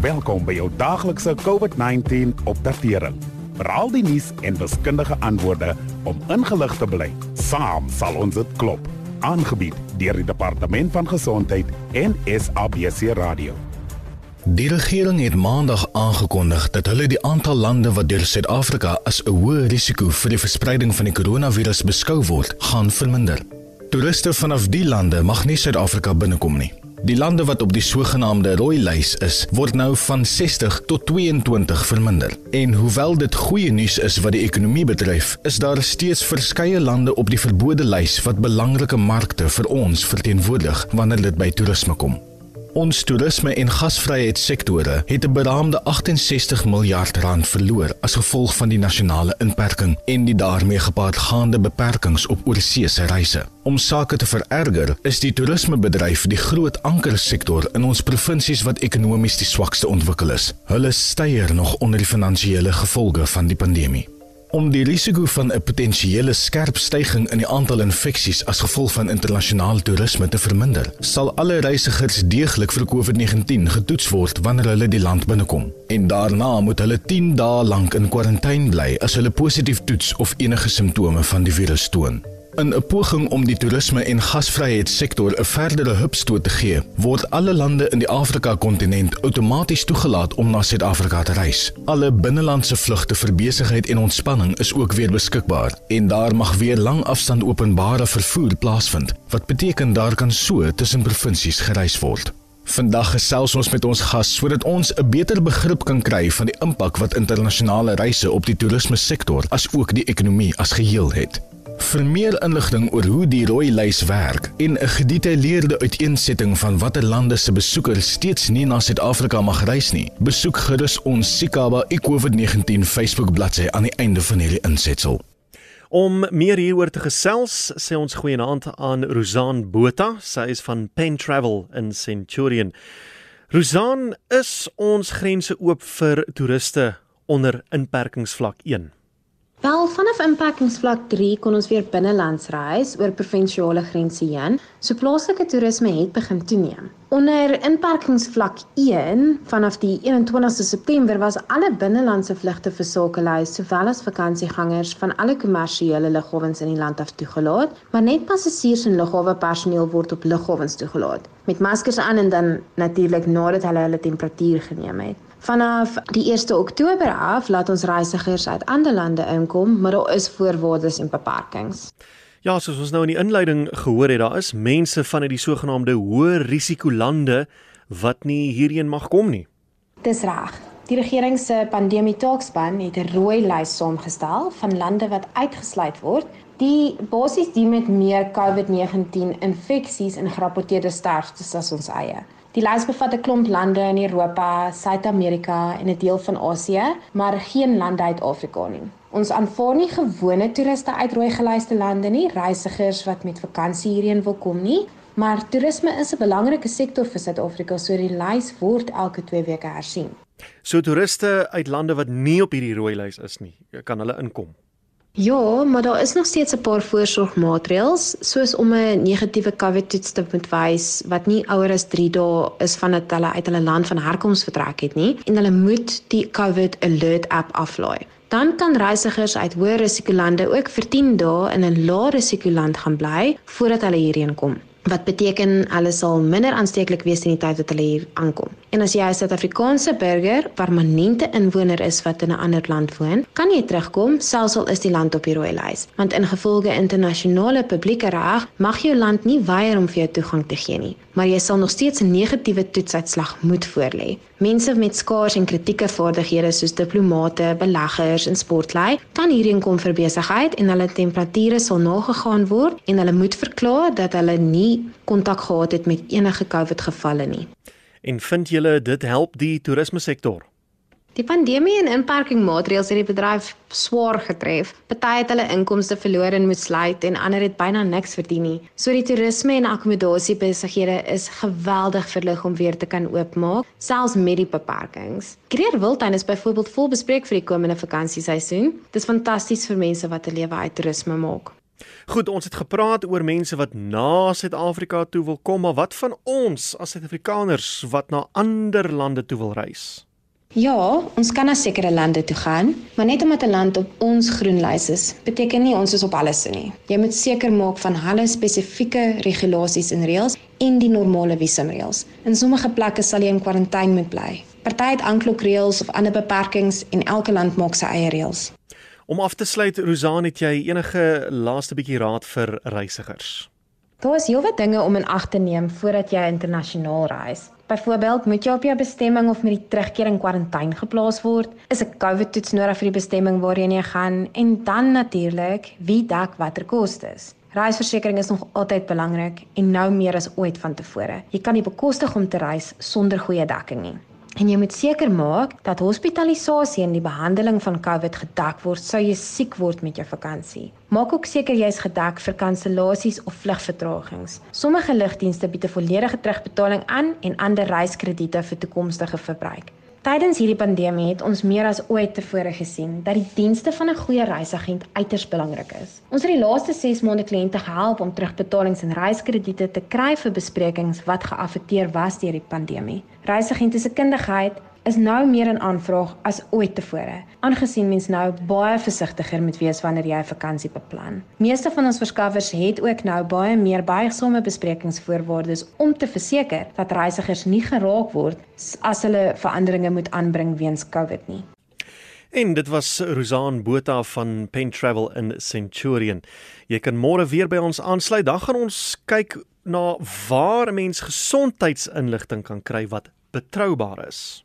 Welkom by jou daaglikse COVID-19 opdatering. Veral die nuus en wiskundige antwoorde om ingelig te bly. Saam sal ons dit klop. Aangebied deur die Departement van Gesondheid en SABC Radio. Die regering het maandag aangekondig dat hulle die aantal lande wat deur Suid-Afrika as 'n hoë risiko vir die verspreiding van die koronavirus beskou word, gaan verminder. Toeriste vanaf die lande mag nie Suid-Afrika binnekom nie. Die lande wat op die sogenaamde rooi lys is, word nou van 60 tot 22 verminder. En hoewel dit goeie nuus is wat die ekonomie betref, is daar steeds verskeie lande op die verbode lys wat belangrike markte vir ons verteenwoordig wanneer dit by toerisme kom. Ons toerisme en gasvryheidssektore het 'n beraamde 68 miljard rand verloor as gevolg van die nasionale inperking en die daarmee gepaardgaande beperkings op oorsese reise. Om sake te vererger, is die toerismebedryf die groot ankersektor in ons provinsies wat ekonomies die swakste ontwikkel is. Hulle styer nog onder die finansiële gevolge van die pandemie. Om die risiko van 'n potensiële skerp stygings in die aantal infeksies as gevolg van internasionale toerisme te verminder, sal alle reisigers deeglik vir COVID-19 getoets word wanneer hulle die land binnekom. En daarna moet hulle 10 dae lank in kwarantyne bly as hulle positief toets of enige simptome van die virus toon. In 'n poging om die toerisme en gasvryheidssektor 'n verdere hupstoot te gee, word alle lande in die Afrika-kontinent outomaties toegelaat om na Suid-Afrika te reis. Alle binnelandse vlugte vir besigheid en ontspanning is ook weer beskikbaar en daar mag weer langafstand openbare vervoer plaasvind, wat beteken daar kan so tussen provinsies gereis word. Vandag gesels ons met ons gas sodat ons 'n beter begrip kan kry van die impak wat internasionale reise op die toerisme sektor as ook die ekonomie as geheel het. Vir meer inligting oor hoe die rooi lys werk en 'n gedetailleerde uiteensetting van watter lande se besoekers steeds nie na Suid-Afrika mag reis nie, besoek gerus ons Sikaba eCovid-19 Facebook bladsy aan die einde van hierdie insetsel. Om meer hieroor te gesels, sê ons goeienaand aan Rosan Botha. Sy is van Pen Travel in Centurion. Rosan, is ons grense oop vir toeriste onder inperkingsvlak 1? Wel, vanaf inperkingsvlak 3 kon ons weer binnelands reis oor provinsiale grense heen. So plaaslike toerisme het begin toeneem. Onder inperkingsvlak 1 vanaf die 21ste September was alle binnelandse vlugte vir sakelys sowel as vakansiegangers van alle kommersiële lughawens in die land af toegelaat, maar net passasiers en lughawe personeel word op lughawens toegelaat met maskers aan en dan natuurlik nadat hulle hulle temperatuur geneem het. Vanaf die 1 Oktober af laat ons reisigers uit ander lande inkom, maar daar is voorwaardes en beperkings. Ja, soos ons nou in die inleiding gehoor het, daar is mense van uit die sogenaamde hoë risiko lande wat nie hierheen mag kom nie. Dis reg. Die regering se pandemie taakspan het 'n rooi lys saamgestel van lande wat uitgesluit word, die basies die met meer COVID-19 infeksies en gerapporteerde sterftes as ons eie. Die lys bevat 'n klomp lande in Europa, Suid-Amerika en 'n deel van Asië, maar geen lande uit Afrika nie. Ons aanvaar nie gewone toeriste uit rooi gelyste lande nie, reisigers wat met vakansie hierheen wil kom nie, maar toerisme is 'n belangrike sektor vir Suid-Afrika, so die lys word elke 2 weke hersien. So toeriste uit lande wat nie op hierdie rooi lys is nie, kan hulle inkom. Ja, maar daar is nog steeds 'n paar voorsorgmaatreëls, soos om 'n negatiewe COVID-toets te moet wys wat nie ouer as 3 dae is vandat hulle uit hulle land van herkoms vertrek het nie en hulle moet die COVID Alert app aflaai. Dan kan reisigers uit hoë risikolande ook vir 10 dae in 'n lae risikoland gaan bly voordat hulle hierheen kom wat beteken hulle sal minder aansteeklik wees in die tyd wat hulle hier aankom. En as jy 'n Suid-Afrikaanse burger, permanente inwoner is wat in 'n ander land woon, kan jy terugkom selfs al is die land op die rooi lys. Want ingevolge internasionale publieke reg mag jou land nie weier om vir jou toegang te gee nie, maar jy sal nog steeds 'n negatiewe toetsuitslag moet voorlê. Mense met skaars en kritieke vaardighede soos diplomate, beleggers en sportlei kan hierheen kom vir besigheid en hulle temperature sal nagegaan word en hulle moet verklaar dat hulle nie kontak gehad het met enige COVID gevalle nie. En vind julle dit help die toerisme sektor? Die pandemie en inperkingmaatreëls het die bedryf swaar getref. Party het hulle inkomste verloor en moet sluit en ander het byna niks verdien nie. So die toerisme en akkommodasie besighede is geweldig verlig om weer te kan oopmaak, selfs met die beperkings. Creer Wildtuin is byvoorbeeld vol bespreek vir die komende vakansieseisoen. Dit is fantasties vir mense wat 'n lewe uit toerisme maak. Goed, ons het gepraat oor mense wat na Suid-Afrika toe wil kom, maar wat van ons as Suid-Afrikaners wat na ander lande toe wil reis? Ja, ons kan na sekere lande toe gaan, maar net omdat 'n land op ons groenlys is, beteken nie ons is op alles nie. Jy moet seker maak van hulle spesifieke regulasies en reëls en die normale visumreëls. In sommige plekke sal jy in kwarantyne moet bly. Party het aanklokreëls of ander beperkings en elke land maak sy eie reëls. Om af te sluit, Rosan, het jy enige laaste bietjie raad vir reisigers? Daar is heelwat dinge om in ag te neem voordat jy internasionaal reis. Byvoorbeeld, moet jy op jou bestemming of met die terugkeer in kwarantyne geplaas word? Is 'n COVID-toets nodig vir die bestemming waarheen jy gaan? En dan natuurlik, wie dek watter kostes? Reisversekering is nog altyd belangrik en nou meer as ooit van tevore. Jy kan nie bekostig om te reis sonder goeie dekking nie. En jy moet seker maak dat hospitalisasie en die behandeling van COVID gedek word sou jy siek word met jou vakansie. Maak ook seker jy is gedek vir kansellasies of vlugvertragings. Sommige lugdienste bied 'n volledige terugbetaling aan en ander reiskrediete vir toekomstige verbruik. Tydens hierdie pandemie het ons meer as ooit tevore gesien dat die dienste van 'n goeie reisagent uiters belangrik is. Ons het die laaste 6 maande kliënte gehelp om terugbetalings en reiskrediete te kry vir besprekings wat geaffekteer was deur die pandemie. Reisagente se kundigheid is nou meer in aanvraag as ooit tevore, aangesien mens nou baie versigtiger moet wees wanneer jy 'n vakansie beplan. Meeste van ons verskaffers het ook nou baie meer buigsame besprekingsvoorwaardes om te verseker dat reisigers nie geraak word as hulle veranderinge moet aanbring weens COVID nie. En dit was Rosan Botha van Pen Travel in Centurion. Jy kan môre weer by ons aansluit. Dan gaan ons kyk na waar mens gesondheidsinligting kan kry wat betroubaar is.